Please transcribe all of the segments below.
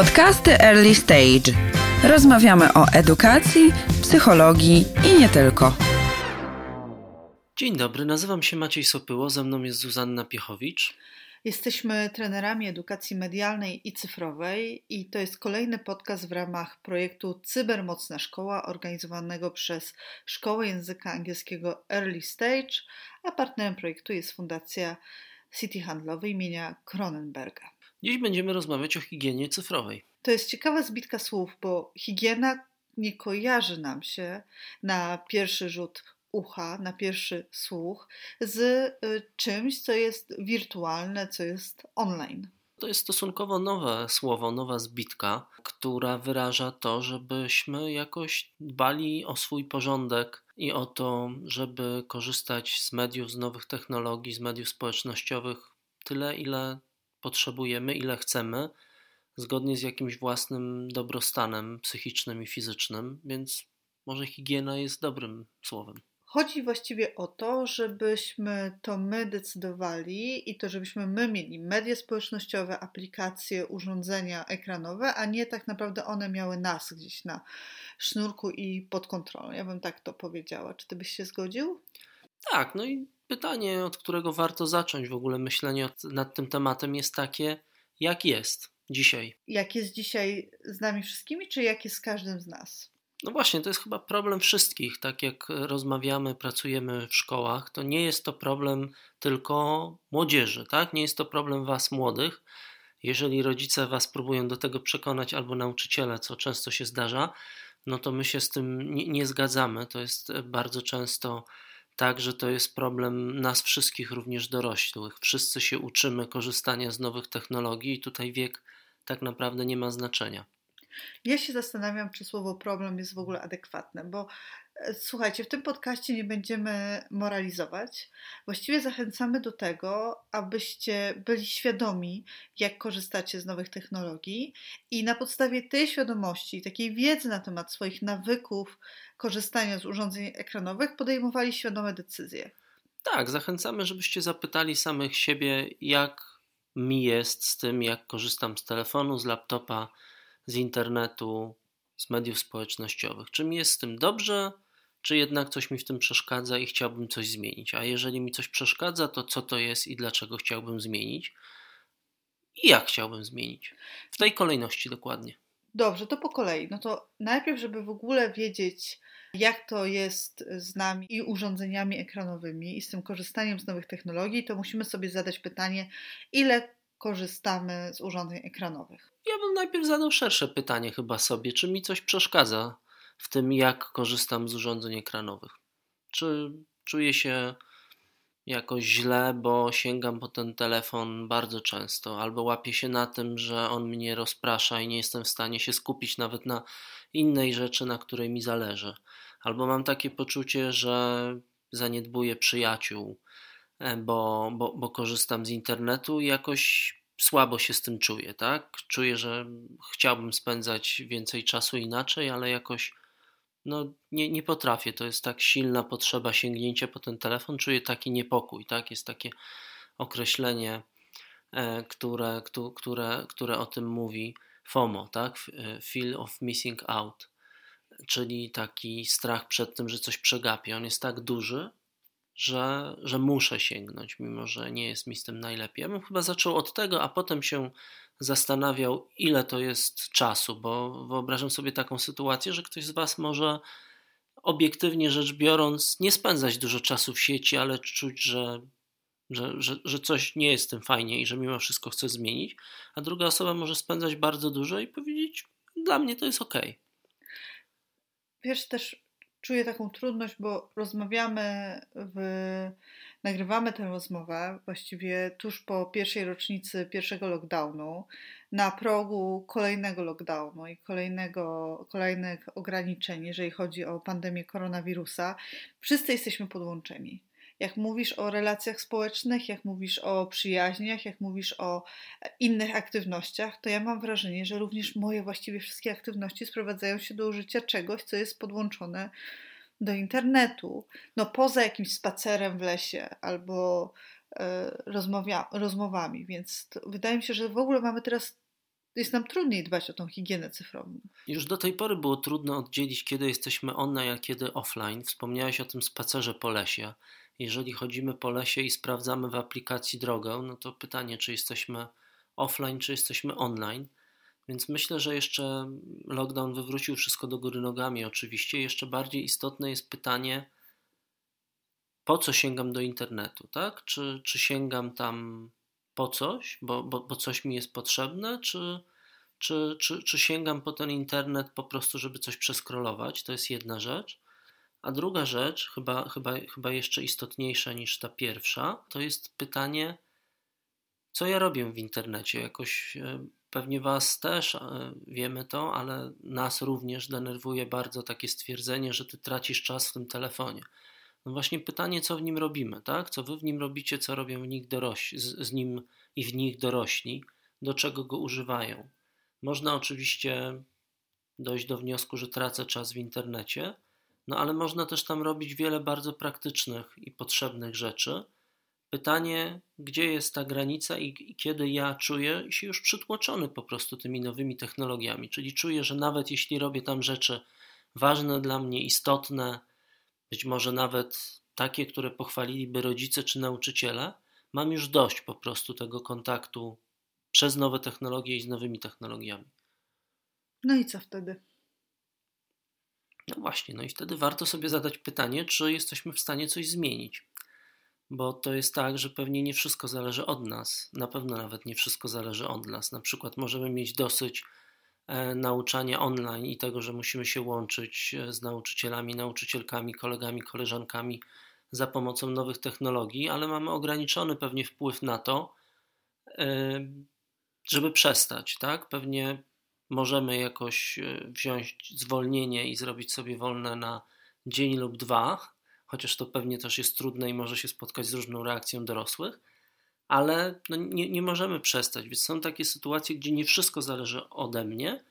Podcasty Early Stage. Rozmawiamy o edukacji, psychologii i nie tylko. Dzień dobry, nazywam się Maciej Sopyło, ze mną jest Zuzanna Piechowicz. Jesteśmy trenerami edukacji medialnej i cyfrowej i to jest kolejny podcast w ramach projektu Cybermocna Szkoła organizowanego przez Szkołę Języka Angielskiego Early Stage, a partnerem projektu jest Fundacja City Handlowy imienia Kronenberga. Dziś będziemy rozmawiać o higienie cyfrowej. To jest ciekawa zbitka słów, bo higiena nie kojarzy nam się na pierwszy rzut ucha, na pierwszy słuch z y, czymś, co jest wirtualne, co jest online. To jest stosunkowo nowe słowo, nowa zbitka, która wyraża to, żebyśmy jakoś dbali o swój porządek i o to, żeby korzystać z mediów, z nowych technologii, z mediów społecznościowych tyle, ile potrzebujemy, ile chcemy, zgodnie z jakimś własnym dobrostanem psychicznym i fizycznym, więc może higiena jest dobrym słowem. Chodzi właściwie o to, żebyśmy to my decydowali i to, żebyśmy my mieli media społecznościowe, aplikacje, urządzenia ekranowe, a nie tak naprawdę one miały nas gdzieś na sznurku i pod kontrolą. Ja bym tak to powiedziała. Czy ty byś się zgodził? Tak, no i pytanie, od którego warto zacząć w ogóle myślenie nad tym tematem jest takie, jak jest dzisiaj? Jak jest dzisiaj z nami wszystkimi, czy jak jest z każdym z nas? No właśnie, to jest chyba problem wszystkich. Tak jak rozmawiamy, pracujemy w szkołach, to nie jest to problem tylko młodzieży, tak? Nie jest to problem was młodych. Jeżeli rodzice was próbują do tego przekonać albo nauczyciele, co często się zdarza, no to my się z tym nie, nie zgadzamy. To jest bardzo często tak, że to jest problem nas wszystkich, również dorosłych. Wszyscy się uczymy korzystania z nowych technologii i tutaj wiek tak naprawdę nie ma znaczenia. Ja się zastanawiam, czy słowo problem jest w ogóle adekwatne, bo słuchajcie, w tym podcaście nie będziemy moralizować. Właściwie zachęcamy do tego, abyście byli świadomi, jak korzystacie z nowych technologii i na podstawie tej świadomości, takiej wiedzy na temat swoich nawyków korzystania z urządzeń ekranowych, podejmowali świadome decyzje. Tak, zachęcamy, żebyście zapytali samych siebie, jak mi jest z tym, jak korzystam z telefonu, z laptopa z internetu, z mediów społecznościowych. Czy mi jest z tym dobrze, czy jednak coś mi w tym przeszkadza i chciałbym coś zmienić? A jeżeli mi coś przeszkadza, to co to jest i dlaczego chciałbym zmienić? I jak chciałbym zmienić? W tej kolejności dokładnie. Dobrze, to po kolei. No to najpierw, żeby w ogóle wiedzieć, jak to jest z nami i urządzeniami ekranowymi i z tym korzystaniem z nowych technologii, to musimy sobie zadać pytanie, ile korzystamy z urządzeń ekranowych? Ja bym najpierw zadał szersze pytanie chyba sobie, czy mi coś przeszkadza w tym, jak korzystam z urządzeń ekranowych. Czy czuję się jakoś źle, bo sięgam po ten telefon bardzo często, albo łapię się na tym, że on mnie rozprasza i nie jestem w stanie się skupić nawet na innej rzeczy, na której mi zależy. Albo mam takie poczucie, że zaniedbuję przyjaciół, E, bo, bo, bo korzystam z internetu i jakoś słabo się z tym czuję, tak? Czuję, że chciałbym spędzać więcej czasu inaczej, ale jakoś no, nie, nie potrafię. To jest tak silna potrzeba sięgnięcia po ten telefon. Czuję taki niepokój, tak? Jest takie określenie, e, które, które, które o tym mówi FOMO, tak? E, Feel of missing out, czyli taki strach przed tym, że coś przegapię. On jest tak duży, że, że muszę sięgnąć, mimo że nie jest mi z tym najlepiej. Ja bym chyba zaczął od tego, a potem się zastanawiał, ile to jest czasu, bo wyobrażam sobie taką sytuację, że ktoś z Was może obiektywnie rzecz biorąc nie spędzać dużo czasu w sieci, ale czuć, że, że, że, że coś nie jest tym fajnie i że mimo wszystko chce zmienić, a druga osoba może spędzać bardzo dużo i powiedzieć, dla mnie to jest ok. Wiesz, też czuję taką trudność, bo rozmawiamy, w, nagrywamy tę rozmowę właściwie tuż po pierwszej rocznicy pierwszego lockdownu, na progu kolejnego lockdownu i kolejnego, kolejnych ograniczeń, jeżeli chodzi o pandemię koronawirusa. Wszyscy jesteśmy podłączeni jak mówisz o relacjach społecznych, jak mówisz o przyjaźniach, jak mówisz o innych aktywnościach, to ja mam wrażenie, że również moje właściwie wszystkie aktywności sprowadzają się do użycia czegoś, co jest podłączone do internetu. No poza jakimś spacerem w lesie albo e, rozmowia, rozmowami, więc wydaje mi się, że w ogóle mamy teraz jest nam trudniej dbać o tą higienę cyfrową. Już do tej pory było trudno oddzielić, kiedy jesteśmy online, a kiedy offline. Wspomniałeś o tym spacerze po lesie. Jeżeli chodzimy po lesie i sprawdzamy w aplikacji drogę, no to pytanie, czy jesteśmy offline, czy jesteśmy online. Więc myślę, że jeszcze lockdown wywrócił wszystko do góry nogami, oczywiście. Jeszcze bardziej istotne jest pytanie, po co sięgam do internetu, tak? Czy, czy sięgam tam po coś, bo, bo, bo coś mi jest potrzebne, czy, czy, czy, czy sięgam po ten internet po prostu, żeby coś przeskrolować? To jest jedna rzecz. A druga rzecz, chyba, chyba, chyba jeszcze istotniejsza niż ta pierwsza, to jest pytanie, co ja robię w internecie. Jakoś e, pewnie Was też e, wiemy to, ale nas również denerwuje bardzo takie stwierdzenie, że Ty tracisz czas w tym telefonie. No właśnie pytanie, co w nim robimy, tak? Co wy w nim robicie, co robią w nich dorośli, z, z nim i w nich dorośli, do czego go używają. Można oczywiście dojść do wniosku, że tracę czas w internecie, no ale można też tam robić wiele bardzo praktycznych i potrzebnych rzeczy. Pytanie, gdzie jest ta granica i, i kiedy ja czuję się już przytłoczony po prostu tymi nowymi technologiami, czyli czuję, że nawet jeśli robię tam rzeczy ważne dla mnie, istotne, być może nawet takie, które pochwaliliby rodzice czy nauczyciele, mam już dość po prostu tego kontaktu przez nowe technologie i z nowymi technologiami. No i co wtedy? No właśnie, no i wtedy warto sobie zadać pytanie, czy jesteśmy w stanie coś zmienić. Bo to jest tak, że pewnie nie wszystko zależy od nas. Na pewno nawet nie wszystko zależy od nas. Na przykład możemy mieć dosyć E, nauczania online i tego, że musimy się łączyć e, z nauczycielami, nauczycielkami, kolegami, koleżankami za pomocą nowych technologii, ale mamy ograniczony pewnie wpływ na to, e, żeby przestać, tak? Pewnie możemy jakoś wziąć zwolnienie i zrobić sobie wolne na dzień lub dwa, chociaż to pewnie też jest trudne i może się spotkać z różną reakcją dorosłych, ale no nie, nie możemy przestać. Więc są takie sytuacje, gdzie nie wszystko zależy ode mnie,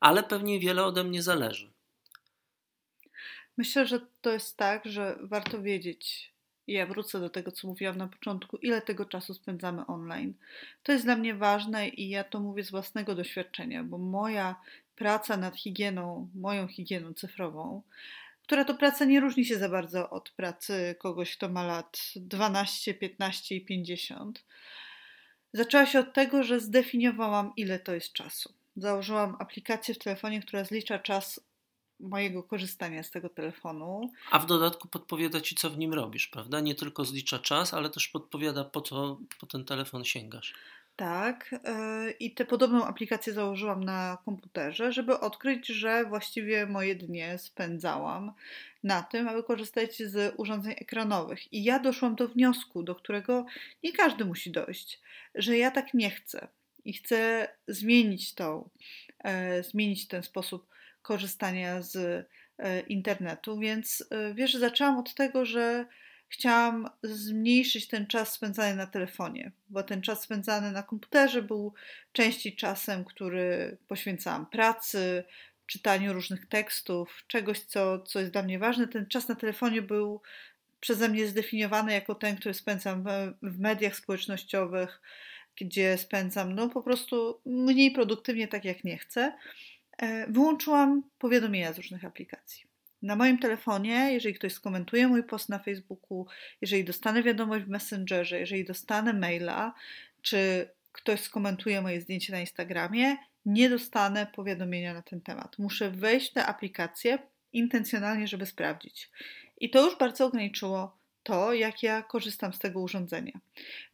ale pewnie wiele ode mnie zależy. Myślę, że to jest tak, że warto wiedzieć, ja wrócę do tego, co mówiłam na początku, ile tego czasu spędzamy online. To jest dla mnie ważne i ja to mówię z własnego doświadczenia, bo moja praca nad higieną, moją higieną cyfrową, która to praca nie różni się za bardzo od pracy kogoś, kto ma lat 12, 15 i 50. Zaczęła się od tego, że zdefiniowałam, ile to jest czasu. Założyłam aplikację w telefonie, która zlicza czas mojego korzystania z tego telefonu. A w dodatku podpowiada ci, co w nim robisz, prawda? Nie tylko zlicza czas, ale też podpowiada, po co po ten telefon sięgasz. Tak, e, i tę podobną aplikację założyłam na komputerze, żeby odkryć, że właściwie moje dnie spędzałam na tym, aby korzystać z urządzeń ekranowych. I ja doszłam do wniosku, do którego nie każdy musi dojść, że ja tak nie chcę i chcę zmienić to, e, zmienić ten sposób korzystania z e, internetu. Więc wiesz, zaczęłam od tego, że chciałam zmniejszyć ten czas spędzany na telefonie, bo ten czas spędzany na komputerze był częściej czasem, który poświęcałam pracy, czytaniu różnych tekstów, czegoś, co, co jest dla mnie ważne. Ten czas na telefonie był przeze mnie zdefiniowany jako ten, który spędzam w, w mediach społecznościowych, gdzie spędzam no po prostu mniej produktywnie, tak jak nie chcę. E, wyłączyłam powiadomienia z różnych aplikacji na moim telefonie, jeżeli ktoś skomentuje mój post na Facebooku, jeżeli dostanę wiadomość w Messengerze, jeżeli dostanę maila, czy ktoś skomentuje moje zdjęcie na Instagramie, nie dostanę powiadomienia na ten temat. Muszę wejść w tę aplikację intencjonalnie, żeby sprawdzić. I to już bardzo ograniczyło to, jak ja korzystam z tego urządzenia.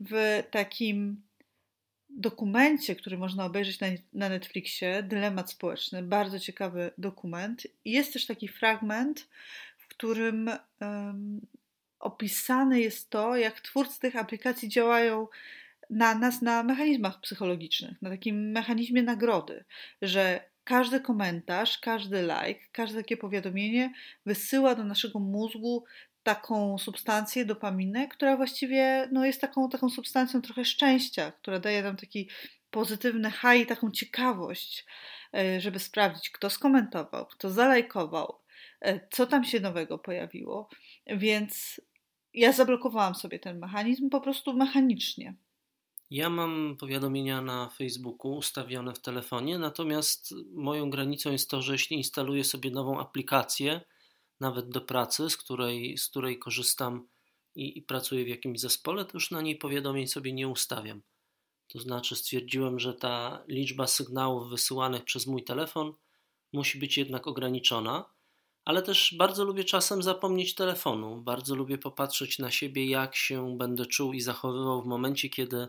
W takim dokumencie, który można obejrzeć na, na Netflixie, Dylemat Społeczny, bardzo ciekawy dokument. Jest też taki fragment, w którym um, opisane jest to, jak twórcy tych aplikacji działają na nas na mechanizmach psychologicznych, na takim mechanizmie nagrody, że każdy komentarz, każdy like, każde takie powiadomienie wysyła do naszego mózgu taką substancję, dopaminę, która właściwie no, jest taką, taką substancją trochę szczęścia, która daje nam taki pozytywny high, taką ciekawość, e, żeby sprawdzić, kto skomentował, kto zalajkował, e, co tam się nowego pojawiło. Więc ja zablokowałam sobie ten mechanizm po prostu mechanicznie. Ja mam powiadomienia na Facebooku ustawione w telefonie, natomiast moją granicą jest to, że jeśli instaluję sobie nową aplikację, nawet do pracy, z której, z której korzystam i, i pracuję w jakimś zespole, to już na niej powiadomień sobie nie ustawiam. To znaczy stwierdziłem, że ta liczba sygnałów wysyłanych przez mój telefon musi być jednak ograniczona, ale też bardzo lubię czasem zapomnieć telefonu. Bardzo lubię popatrzeć na siebie, jak się będę czuł i zachowywał w momencie, kiedy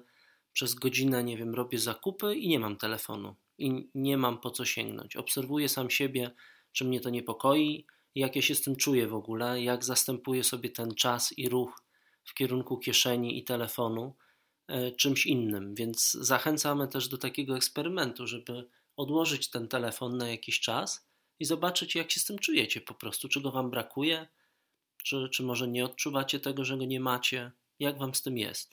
przez godzinę, nie wiem, robię zakupy i nie mam telefonu i nie mam po co sięgnąć. Obserwuję sam siebie, czy mnie to niepokoi, jak ja się z tym czuję w ogóle, jak zastępuję sobie ten czas i ruch w kierunku kieszeni i telefonu e, czymś innym. Więc zachęcamy też do takiego eksperymentu, żeby odłożyć ten telefon na jakiś czas i zobaczyć, jak się z tym czujecie po prostu, czego wam brakuje, czy, czy może nie odczuwacie tego, że go nie macie, jak wam z tym jest.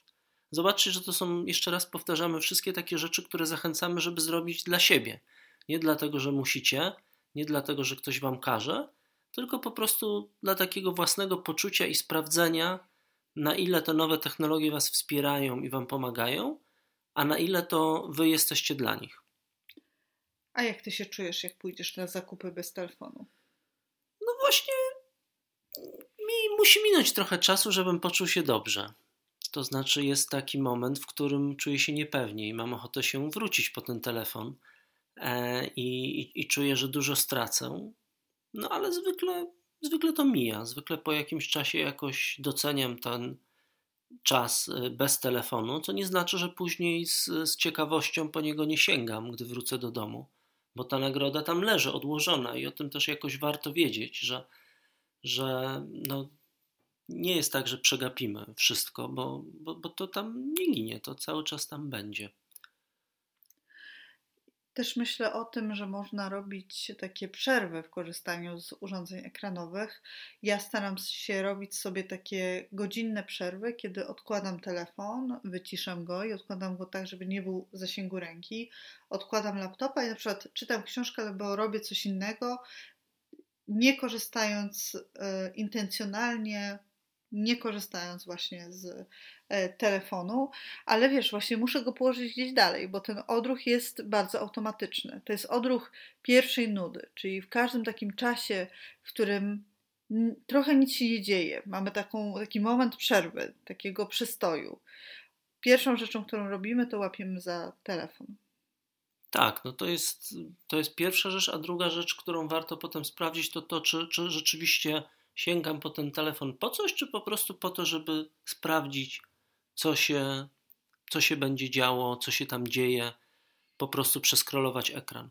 Zobaczcie, że to są, jeszcze raz powtarzamy, wszystkie takie rzeczy, które zachęcamy, żeby zrobić dla siebie. Nie dlatego, że musicie, nie dlatego, że ktoś wam każe, tylko po prostu dla takiego własnego poczucia i sprawdzenia, na ile te nowe technologie was wspierają i wam pomagają, a na ile to wy jesteście dla nich. A jak ty się czujesz, jak pójdziesz na zakupy bez telefonu? No właśnie, mi musi minąć trochę czasu, żebym poczuł się dobrze. To znaczy, jest taki moment, w którym czuję się niepewnie i mam ochotę się wrócić po ten telefon e, i, i, i czuję, że dużo stracę. No ale zwykle, zwykle to mija. Zwykle po jakimś czasie jakoś doceniam ten czas e, bez telefonu, co nie znaczy, że później z, z ciekawością po niego nie sięgam, gdy wrócę do domu, bo ta nagroda tam leży odłożona i o tym też jakoś warto wiedzieć, że, że no, nie jest tak, że przegapimy wszystko, bo, bo, bo to tam nie ginie, to cały czas tam będzie. Też myślę o tym, że można robić takie przerwy w korzystaniu z urządzeń ekranowych. Ja staram się robić sobie takie godzinne przerwy, kiedy odkładam telefon, wyciszam go i odkładam go tak, żeby nie był w zasięgu ręki. Odkładam laptopa i na przykład czytam książkę albo robię coś innego, nie korzystając y, intencjonalnie nie korzystając właśnie z e, telefonu, ale wiesz, właśnie muszę go położyć gdzieś dalej, bo ten odruch jest bardzo automatyczny. To jest odruch pierwszej nudy, czyli w każdym takim czasie, w którym trochę nic się nie dzieje, mamy taką, taki moment przerwy, takiego przystoju. Pierwszą rzeczą, którą robimy, to łapiemy za telefon. Tak, no to jest, to jest pierwsza rzecz, a druga rzecz, którą warto potem sprawdzić, to to, czy, czy rzeczywiście sięgam po ten telefon po coś, czy po prostu po to, żeby sprawdzić, co się, co się będzie działo, co się tam dzieje, po prostu przeskrolować ekran.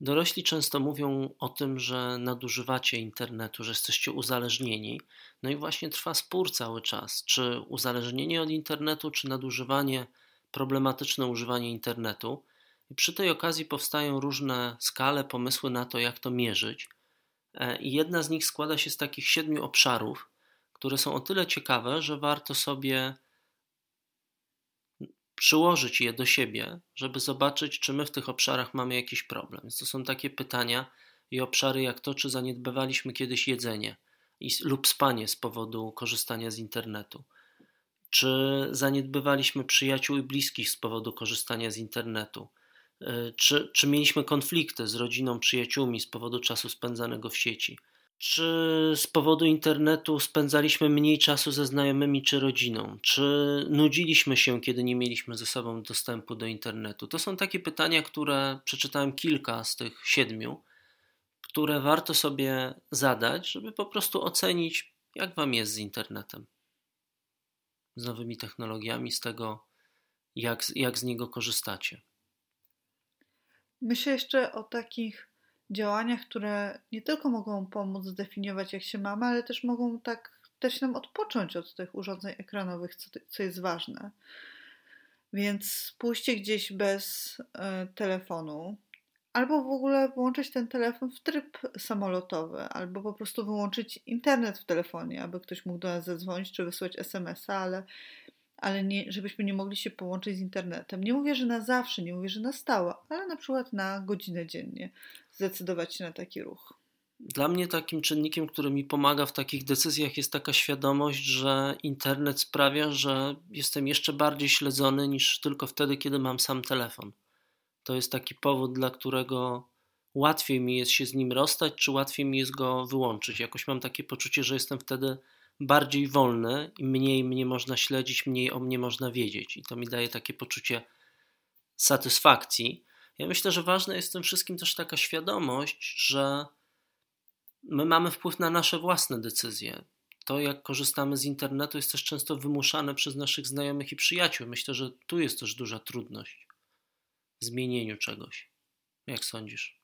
Dorośli często mówią o tym, że nadużywacie internetu, że jesteście uzależnieni. No i właśnie trwa spór cały czas, czy uzależnienie od internetu, czy nadużywanie, problematyczne używanie internetu. I przy tej okazji powstają różne skale, pomysły na to, jak to mierzyć. E, I jedna z nich składa się z takich siedmiu obszarów, które są o tyle ciekawe, że warto sobie przyłożyć je do siebie, żeby zobaczyć, czy my w tych obszarach mamy jakiś problem. Więc to są takie pytania i obszary jak to, czy zaniedbywaliśmy kiedyś jedzenie lub spanie z powodu korzystania z internetu. Czy zaniedbywaliśmy przyjaciół i bliskich z powodu korzystania z internetu czy, czy mieliśmy konflikty z rodziną, przyjaciółmi z powodu czasu spędzanego w sieci? Czy z powodu internetu spędzaliśmy mniej czasu ze znajomymi czy rodziną? Czy nudziliśmy się, kiedy nie mieliśmy ze sobą dostępu do internetu? To są takie pytania, które przeczytałem kilka z tych siedmiu, które warto sobie zadać, żeby po prostu ocenić, jak Wam jest z internetem, z nowymi technologiami, z tego, jak, jak z niego korzystacie. Myślę jeszcze o takich działaniach, które nie tylko mogą pomóc zdefiniować, jak się mamy, ale też mogą tak dać nam odpocząć od tych urządzeń ekranowych, co, co jest ważne. Więc pójście gdzieś bez y, telefonu, albo w ogóle włączyć ten telefon w tryb samolotowy, albo po prostu wyłączyć internet w telefonie, aby ktoś mógł do nas zadzwonić czy wysłać SMS-a, ale ale nie, żebyśmy nie mogli się połączyć z internetem. Nie mówię, że na zawsze, nie mówię, że na stałe, ale na przykład na godzinę dziennie zdecydować się na taki ruch. Dla mnie takim czynnikiem, który mi pomaga w takich decyzjach, jest taka świadomość, że internet sprawia, że jestem jeszcze bardziej śledzony niż tylko wtedy, kiedy mam sam telefon. To jest taki powód, dla którego łatwiej mi jest się z nim rozstać, czy łatwiej mi jest go wyłączyć. Jakoś mam takie poczucie, że jestem wtedy bardziej wolny i mniej mnie można śledzić, mniej o mnie można wiedzieć. I to mi daje takie poczucie satysfakcji. Ja myślę, że ważna jest w tym wszystkim też taka świadomość, że my mamy wpływ na nasze własne decyzje. To, jak korzystamy z internetu, jest też często wymuszane przez naszych znajomych i przyjaciół. Myślę, że tu jest też duża trudność w zmienieniu czegoś. Jak sądzisz?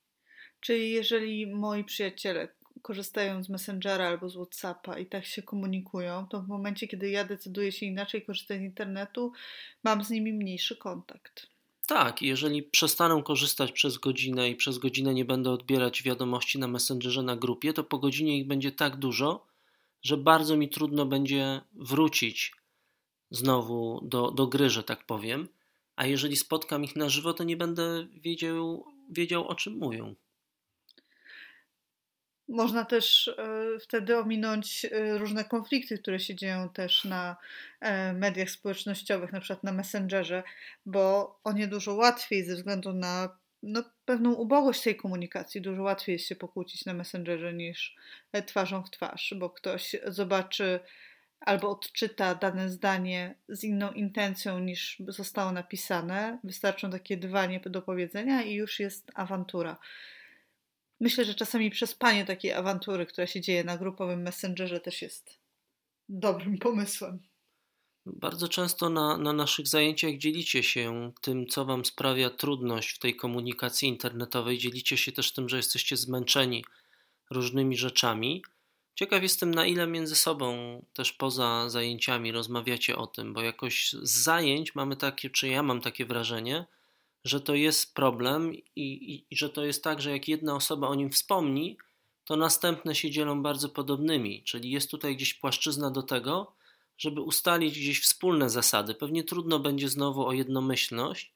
Czyli jeżeli moi przyjaciele korzystają z Messengera albo z WhatsAppa i tak się komunikują, to w momencie, kiedy ja decyduję się inaczej korzystać z internetu, mam z nimi mniejszy kontakt. Tak, jeżeli przestaną korzystać przez godzinę i przez godzinę nie będę odbierać wiadomości na Messengerze na grupie, to po godzinie ich będzie tak dużo, że bardzo mi trudno będzie wrócić znowu do, do gry, że tak powiem. A jeżeli spotkam ich na żywo, to nie będę wiedział, wiedział o czym mówią. Można też e, wtedy ominąć e, różne konflikty, które się dzieją też na e, mediach społecznościowych, na przykład na Messengerze, bo o nie dużo łatwiej ze względu na no, pewną ubogość tej komunikacji. Dużo łatwiej jest się pokłócić na Messengerze niż twarzą w twarz, bo ktoś zobaczy albo odczyta dane zdanie z inną intencją niż zostało napisane. Wystarczą takie dwa niedopowiedzenia i już jest awantura. Myślę, że czasami przespanie takiej awantury, która się dzieje na grupowym messengerze, też jest dobrym pomysłem. Bardzo często na, na naszych zajęciach dzielicie się tym, co Wam sprawia trudność w tej komunikacji internetowej. Dzielicie się też tym, że jesteście zmęczeni różnymi rzeczami. Ciekaw jestem, na ile między sobą, też poza zajęciami, rozmawiacie o tym, bo jakoś z zajęć mamy takie, czy ja mam takie wrażenie, że to jest problem i, i, i, że to jest tak, że jak jedna osoba o nim wspomni, to następne się dzielą bardzo podobnymi. Czyli jest tutaj gdzieś płaszczyzna do tego, żeby ustalić gdzieś wspólne zasady. Pewnie trudno będzie znowu o jednomyślność,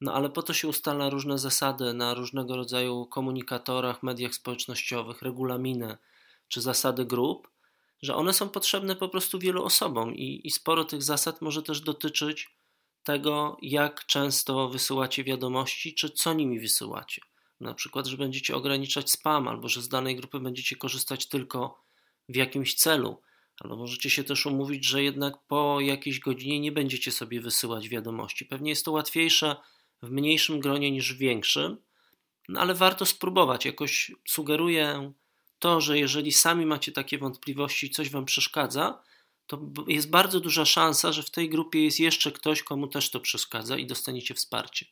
no ale po to się ustala różne zasady na różnego rodzaju komunikatorach, mediach społecznościowych, regulaminy czy zasady grup, że one są potrzebne po prostu wielu osobom i, i sporo tych zasad może też dotyczyć tego, jak często wysyłacie wiadomości, czy co nimi wysyłacie. Na przykład, że będziecie ograniczać spam, albo że z danej grupy będziecie korzystać tylko w jakimś celu, albo możecie się też umówić, że jednak po jakiejś godzinie nie będziecie sobie wysyłać wiadomości. Pewnie jest to łatwiejsze w mniejszym gronie niż w większym, no ale warto spróbować. Jakoś sugeruję to, że jeżeli sami macie takie wątpliwości, coś wam przeszkadza, to jest bardzo duża szansa, że w tej grupie jest jeszcze ktoś, komu też to przeszkadza i dostaniecie wsparcie.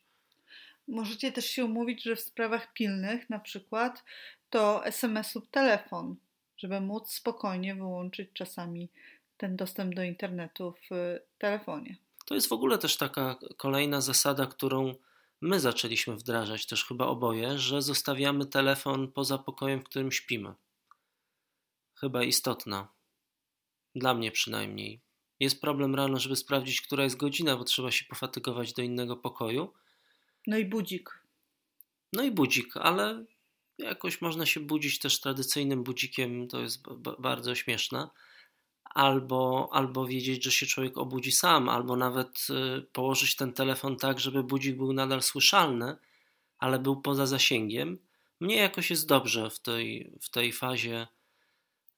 Możecie też się umówić, że w sprawach pilnych na przykład to SMS lub telefon, żeby móc spokojnie wyłączyć czasami ten dostęp do internetu w telefonie. To jest w ogóle też taka kolejna zasada, którą my zaczęliśmy wdrażać też chyba oboje, że zostawiamy telefon poza pokojem, w którym śpimy. Chyba istotna. Dla mnie przynajmniej. Jest problem rano, żeby sprawdzić, która jest godzina, bo trzeba się pofatygować do innego pokoju. No i budzik. No i budzik, ale jakoś można się budzić też tradycyjnym budzikiem, to jest bardzo śmieszne. Albo, albo wiedzieć, że się człowiek obudzi sam, albo nawet y, położyć ten telefon tak, żeby budzik był nadal słyszalny, ale był poza zasięgiem. Mnie jakoś jest dobrze w tej, w tej fazie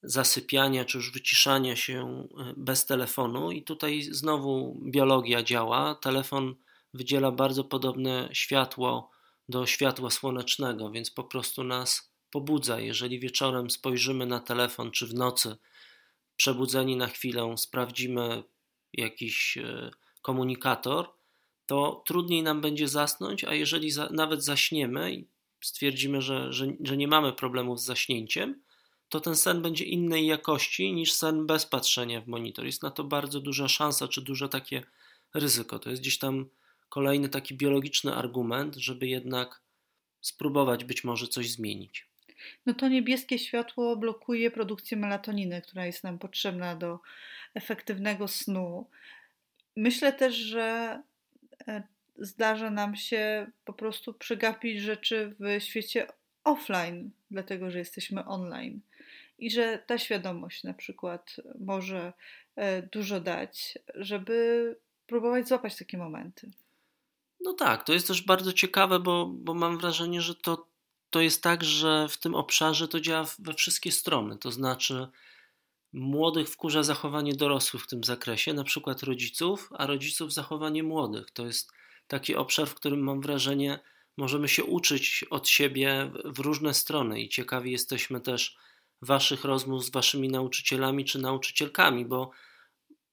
zasypiania czy już wyciszania się e, bez telefonu, i tutaj znowu biologia działa. Telefon wydziela bardzo podobne światło do światła słonecznego, więc po prostu nas pobudza. Jeżeli wieczorem spojrzymy na telefon, czy w nocy, przebudzeni na chwilę, sprawdzimy jakiś e, komunikator, to trudniej nam będzie zasnąć, a jeżeli za, nawet zaśniemy i stwierdzimy, że, że, że nie mamy problemów z zaśnięciem, to ten sen będzie innej jakości niż sen bez patrzenia w monitor. Jest na to bardzo duża szansa, czy duże takie ryzyko. To jest gdzieś tam kolejny taki biologiczny argument, żeby jednak spróbować być może coś zmienić. No to niebieskie światło blokuje produkcję melatoniny, która jest nam potrzebna do efektywnego snu. Myślę też, że e, zdarza nam się po prostu przegapić rzeczy w świecie offline, dlatego że jesteśmy online. I że ta świadomość na przykład może e, dużo dać, żeby próbować złapać takie momenty. No tak, to jest też bardzo ciekawe, bo, bo mam wrażenie, że to, to jest tak, że w tym obszarze to działa we wszystkie strony. To znaczy, młodych wkurza zachowanie dorosłych w tym zakresie, na przykład rodziców, a rodziców zachowanie młodych. To jest taki obszar, w którym mam wrażenie, możemy się uczyć od siebie w różne strony i ciekawi jesteśmy też waszych rozmów z waszymi nauczycielami czy nauczycielkami, bo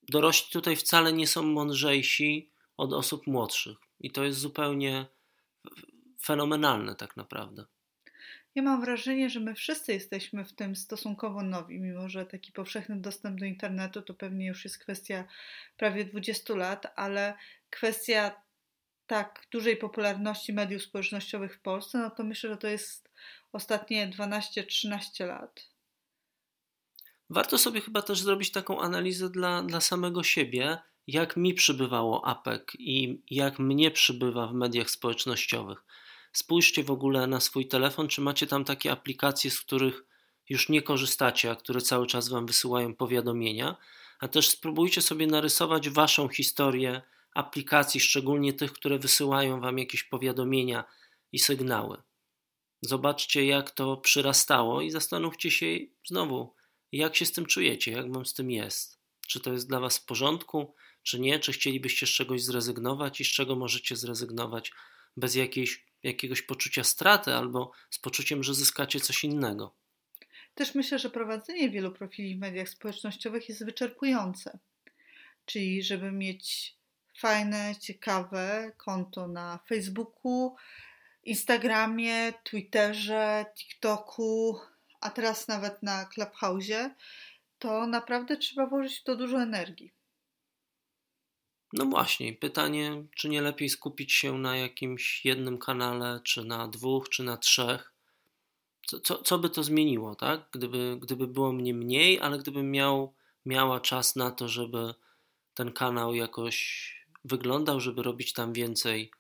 dorośli tutaj wcale nie są mądrzejsi od osób młodszych i to jest zupełnie fenomenalne tak naprawdę. Ja mam wrażenie, że my wszyscy jesteśmy w tym stosunkowo nowi, mimo że taki powszechny dostęp do internetu to pewnie już jest kwestia prawie 20 lat, ale kwestia tak dużej popularności mediów społecznościowych w Polsce, no to myślę, że to jest ostatnie 12-13 lat. Warto sobie chyba też zrobić taką analizę dla, dla samego siebie, jak mi przybywało APEC i jak mnie przybywa w mediach społecznościowych. Spójrzcie w ogóle na swój telefon, czy macie tam takie aplikacje, z których już nie korzystacie, a które cały czas Wam wysyłają powiadomienia, a też spróbujcie sobie narysować Waszą historię aplikacji, szczególnie tych, które wysyłają Wam jakieś powiadomienia i sygnały. Zobaczcie, jak to przyrastało i zastanówcie się znowu, jak się z tym czujecie, jak Wam z tym jest. Czy to jest dla Was w porządku, czy nie, czy chcielibyście z czegoś zrezygnować i z czego możecie zrezygnować bez jakiejś, jakiegoś poczucia straty albo z poczuciem, że zyskacie coś innego. Też myślę, że prowadzenie wielu profili w mediach społecznościowych jest wyczerpujące. Czyli, żeby mieć fajne, ciekawe konto na Facebooku, Instagramie, Twitterze, TikToku, a teraz nawet na Clubhouse, to naprawdę trzeba włożyć to dużo energii. No właśnie, pytanie, czy nie lepiej skupić się na jakimś jednym kanale, czy na dwóch, czy na trzech? Co, co, co by to zmieniło, tak? Gdyby, gdyby było mnie mniej, ale gdybym miał, miała czas na to, żeby ten kanał jakoś wyglądał, żeby robić tam więcej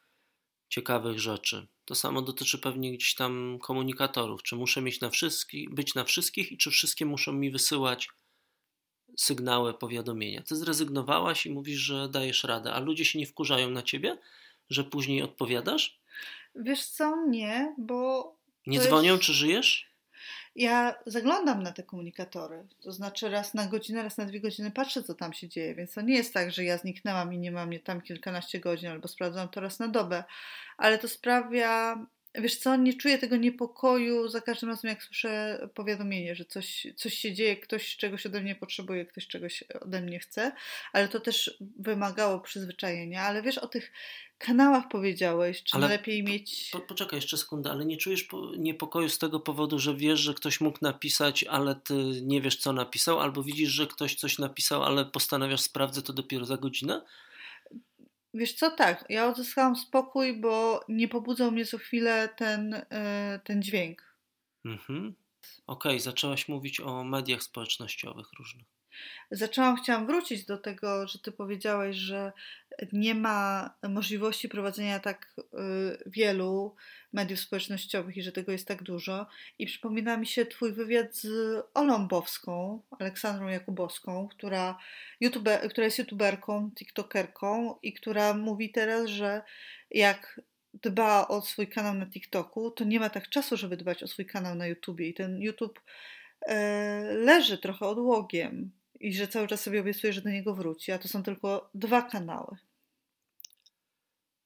ciekawych rzeczy. To samo dotyczy pewnie gdzieś tam komunikatorów. Czy muszę mieć na wszystkich, być na wszystkich i czy wszystkie muszą mi wysyłać sygnały, powiadomienia. Ty zrezygnowałaś i mówisz, że dajesz radę, a ludzie się nie wkurzają na ciebie, że później odpowiadasz? Wiesz co, nie, bo. Nie dzwonią, jest... czy żyjesz? Ja zaglądam na te komunikatory, to znaczy raz na godzinę, raz na dwie godziny patrzę, co tam się dzieje, więc to nie jest tak, że ja zniknęłam i nie mam je tam kilkanaście godzin, albo sprawdzam to raz na dobę, ale to sprawia Wiesz co, nie czuję tego niepokoju za każdym razem, jak słyszę powiadomienie, że coś, coś się dzieje, ktoś czegoś ode mnie potrzebuje, ktoś czegoś ode mnie chce, ale to też wymagało przyzwyczajenia. Ale wiesz, o tych kanałach powiedziałeś, czy ale lepiej mieć... Po, poczekaj jeszcze sekundę, ale nie czujesz niepokoju z tego powodu, że wiesz, że ktoś mógł napisać, ale ty nie wiesz, co napisał, albo widzisz, że ktoś coś napisał, ale postanawiasz sprawdzę to dopiero za godzinę? Wiesz co, tak, ja odzyskałam spokój, bo nie pobudzał mnie co chwilę ten, yy, ten dźwięk. Mhm. Okej, okay, zaczęłaś mówić o mediach społecznościowych różnych zaczęłam, chciałam wrócić do tego, że ty powiedziałeś, że nie ma możliwości prowadzenia tak y, wielu mediów społecznościowych i że tego jest tak dużo. I przypomina mi się twój wywiad z Olą Bowską, Aleksandrą Jakubowską, która, YouTube, która jest youtuberką, tiktokerką i która mówi teraz, że jak dba o swój kanał na TikToku, to nie ma tak czasu, żeby dbać o swój kanał na YouTubie. I ten YouTube e, leży trochę odłogiem i że cały czas sobie obiecuje, że do niego wróci, a to są tylko dwa kanały.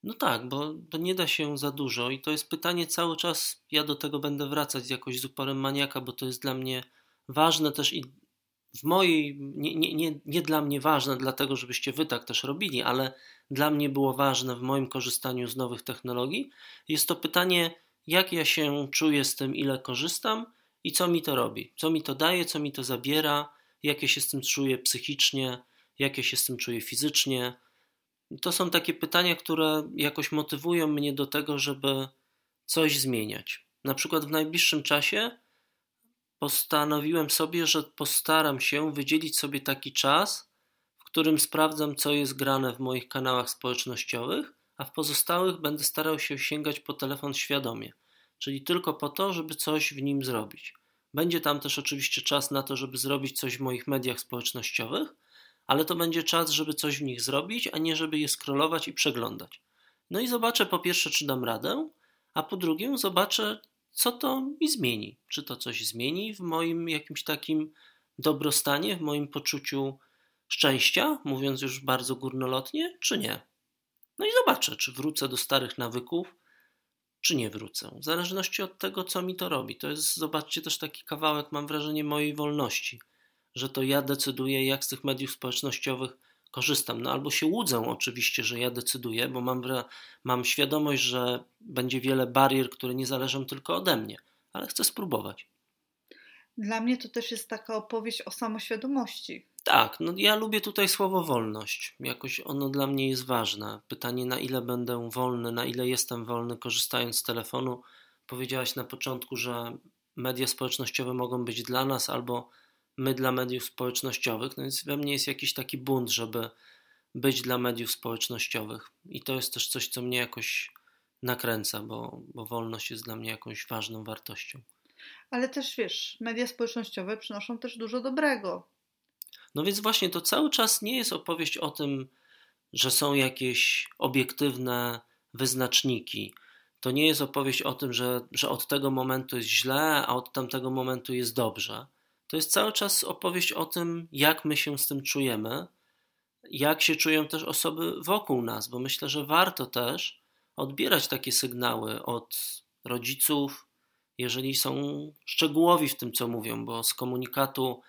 No tak, bo, bo nie da się za dużo i to jest pytanie cały czas, ja do tego będę wracać jakoś z uporem maniaka, bo to jest dla mnie ważne też i w mojej, nie, nie, nie, nie dla mnie ważne, dlatego żebyście wy tak też robili, ale dla mnie było ważne w moim korzystaniu z nowych technologii, jest to pytanie, jak ja się czuję z tym, ile korzystam i co mi to robi, co mi to daje, co mi to zabiera, jak ja się z tym czuję psychicznie, jak ja się z tym czuję fizycznie. To są takie pytania, które jakoś motywują mnie do tego, żeby coś zmieniać. Na przykład w najbliższym czasie postanowiłem sobie, że postaram się wydzielić sobie taki czas, w którym sprawdzam, co jest grane w moich kanałach społecznościowych, a w pozostałych będę starał się sięgać po telefon świadomie. czyli tylko po to, żeby coś w nim zrobić. Będzie tam też oczywiście czas na to, żeby zrobić coś w moich mediach społecznościowych, ale to będzie czas, żeby coś w nich zrobić, a nie żeby je scrollować i przeglądać. No i zobaczę po pierwsze, czy dam radę, a po drugie zobaczę, co to mi zmieni. Czy to coś zmieni w moim jakimś takim dobrostanie, w moim poczuciu szczęścia, mówiąc już bardzo górnolotnie, czy nie. No i zobaczę, czy wrócę do starych nawyków, czy nie wrócę. W zależności od tego, co mi to robi. To jest, zobaczcie, też taki kawałek, mam wrażenie, mojej wolności, że to ja decyduję, jak z tych mediów społecznościowych korzystam. No albo się łudzę oczywiście, że ja decyduję, bo mam, mam świadomość, że będzie wiele barier, które nie zależą tylko ode mnie, ale chcę spróbować. Dla mnie to też jest taka opowieść o samoświadomości. Tak, no ja lubię tutaj słowo wolność. Jakoś ono dla mnie jest ważne. Pytanie, na ile będę wolny, na ile jestem wolny, korzystając z telefonu. Powiedziałaś na początku, że media społecznościowe mogą być dla nas albo my dla mediów społecznościowych. No więc we mnie jest jakiś taki bunt, żeby być dla mediów społecznościowych. I to jest też coś, co mnie jakoś nakręca, bo, bo wolność jest dla mnie jakąś ważną wartością. Ale też wiesz, media społecznościowe przynoszą też dużo dobrego. No więc właśnie to cały czas nie jest opowieść o tym, że są jakieś obiektywne wyznaczniki. To nie jest opowieść o tym, że, że od tego momentu jest źle, a od tamtego momentu jest dobrze. To jest cały czas opowieść o tym, jak my się z tym czujemy, jak się czują też osoby wokół nas, bo myślę, że warto też odbierać takie sygnały od rodziców, jeżeli są szczegółowi w tym, co mówią, bo z komunikatu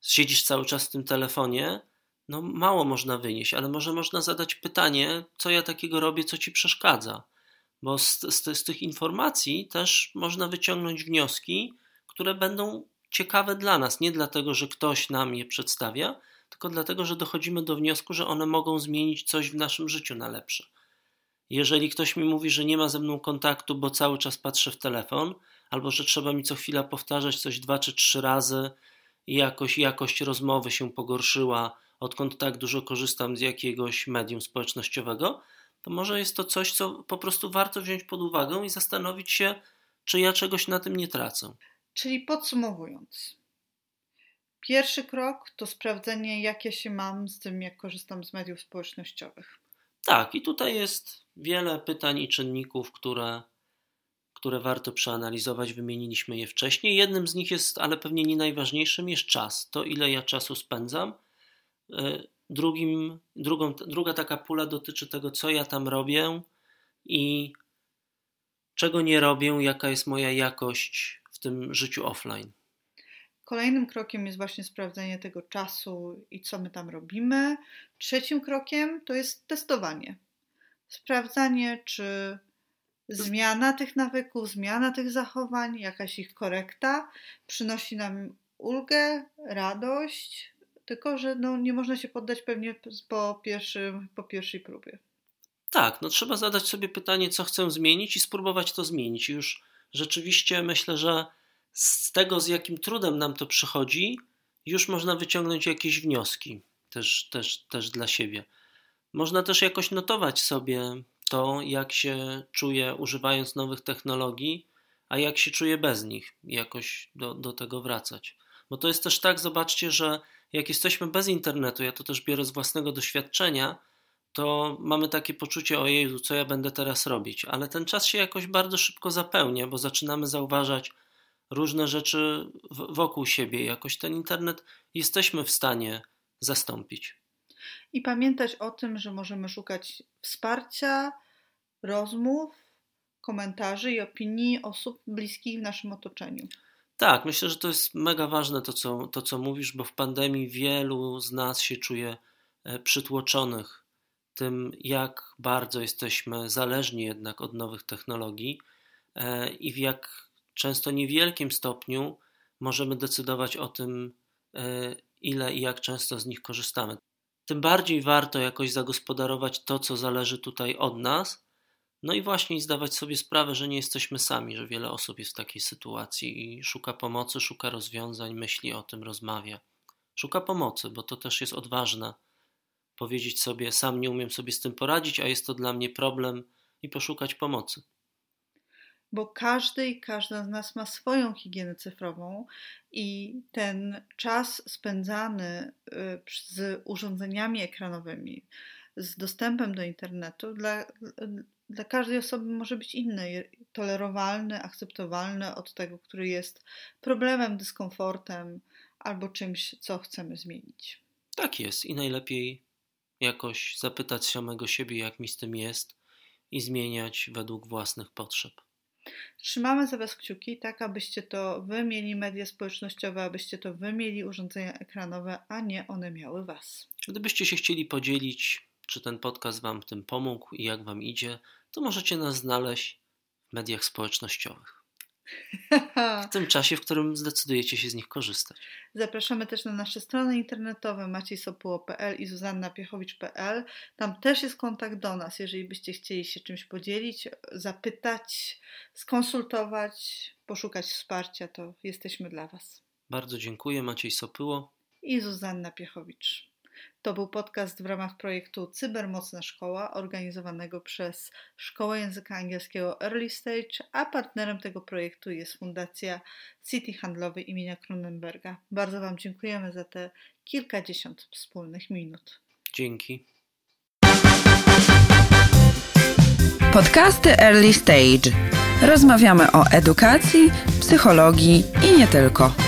siedzisz cały czas w tym telefonie, no mało można wynieść, ale może można zadać pytanie, co ja takiego robię, co ci przeszkadza. Bo z, z, z tych informacji też można wyciągnąć wnioski, które będą ciekawe dla nas. Nie dlatego, że ktoś nam je przedstawia, tylko dlatego, że dochodzimy do wniosku, że one mogą zmienić coś w naszym życiu na lepsze. Jeżeli ktoś mi mówi, że nie ma ze mną kontaktu, bo cały czas patrzę w telefon, albo że trzeba mi co chwila powtarzać coś dwa czy trzy razy i jakoś jakość rozmowy się pogorszyła, odkąd tak dużo korzystam z jakiegoś medium społecznościowego, to może jest to coś, co po prostu warto wziąć pod uwagę i zastanowić się, czy ja czegoś na tym nie tracę. Czyli podsumowując, pierwszy krok to sprawdzenie, jakie się mam z tym, jak korzystam z mediów społecznościowych. Tak, i tutaj jest wiele pytań i czynników, które które warto przeanalizować. Wymieniliśmy je wcześniej. Jednym z nich jest, ale pewnie nie najważniejszym, jest czas. To, ile ja czasu spędzam. E, drugim, drugą, druga taka pula dotyczy tego, co ja tam robię i czego nie robię, jaka jest moja jakość w tym życiu offline. Kolejnym krokiem jest właśnie sprawdzenie tego czasu i co my tam robimy. Trzecim krokiem to jest testowanie. Sprawdzanie, czy zmiana tych nawyków, zmiana tych zachowań, jakaś ich korekta przynosi nam ulgę, radość, tylko że no, nie można się poddać pewnie po, pierwszym, po pierwszej próbie. Tak, no trzeba zadać sobie pytanie, co chcę zmienić i spróbować to zmienić. Już rzeczywiście myślę, że z tego, z jakim trudem nam to przychodzi, już można wyciągnąć jakieś wnioski też, też, też dla siebie. Można też jakoś notować sobie to, jak się czuję używając nowych technologii, a jak się czuję bez nich, jakoś do, do tego wracać. Bo to jest też tak, zobaczcie, że jak jesteśmy bez internetu, ja to też biorę z własnego doświadczenia, to mamy takie poczucie, ojej, co ja będę teraz robić, ale ten czas się jakoś bardzo szybko zapełnia, bo zaczynamy zauważać różne rzeczy wokół siebie. Jakoś ten internet jesteśmy w stanie zastąpić. I pamiętać o tym, że możemy szukać wsparcia, rozmów, komentarzy i opinii osób bliskich w naszym otoczeniu. Tak, myślę, że to jest mega ważne to co, to, co mówisz, bo w pandemii wielu z nas się czuje e, przytłoczonych tym, jak bardzo jesteśmy zależni jednak od nowych technologii e, i w jak często niewielkim stopniu możemy decydować o tym, e, ile i jak często z nich korzystamy tym bardziej warto jakoś zagospodarować to, co zależy tutaj od nas. No i właśnie zdawać sobie sprawę, że nie jesteśmy sami, że wiele osób jest w takiej sytuacji i szuka pomocy, szuka rozwiązań, myśli o tym, rozmawia. Szuka pomocy, bo to też jest odważne. Powiedzieć sobie, sam nie umiem sobie z tym poradzić, a jest to dla mnie problem i poszukać pomocy. bo każdy i każda z nas ma swoją higienę cyfrową i ten czas spędzany y, z urządzeniami ekranowymi, z dostępem do internetu dla, dla każdej osoby może być inny, tolerowalny, akceptowalny od tego, który jest problemem, dyskomfortem albo czymś, co chcemy zmienić. Tak jest i najlepiej jakoś zapytać samego siebie, jak mi z tym jest i zmieniać według własnych potrzeb. Trzymamy za Was kciuki, tak abyście to Wy mieli media społecznościowe, abyście to Wy mieli urządzenia ekranowe, a nie one miały Was. Gdybyście się chcieli podzielić, czy ten podcast Wam tym pomógł i jak Wam idzie, to możecie nas znaleźć w mediach społecznościowych. W tym czasie, w którym zdecydujecie się z nich korzystać. Zapraszamy też na nasze strony internetowe maciejsopuło.pl i zuzannapiechowicz.pl. Tam też jest kontakt do nas, jeżeli byście chcieli się czymś podzielić, zapytać, skonsultować, poszukać wsparcia, to jesteśmy dla Was. Bardzo dziękuję, Maciej Sopyło i Zuzanna Piechowicz. To był podcast w ramach projektu Cybermocna Szkoła, organizowanego przez Szkołę Języka Angielskiego Early Stage, a partnerem tego projektu jest Fundacja City Handlowy imienia Kronenberga. Bardzo Wam dziękujemy za te kilkadziesiąt wspólnych minut. Dzięki. Podcasty Early Stage. Rozmawiamy o edukacji, psychologii i nie tylko.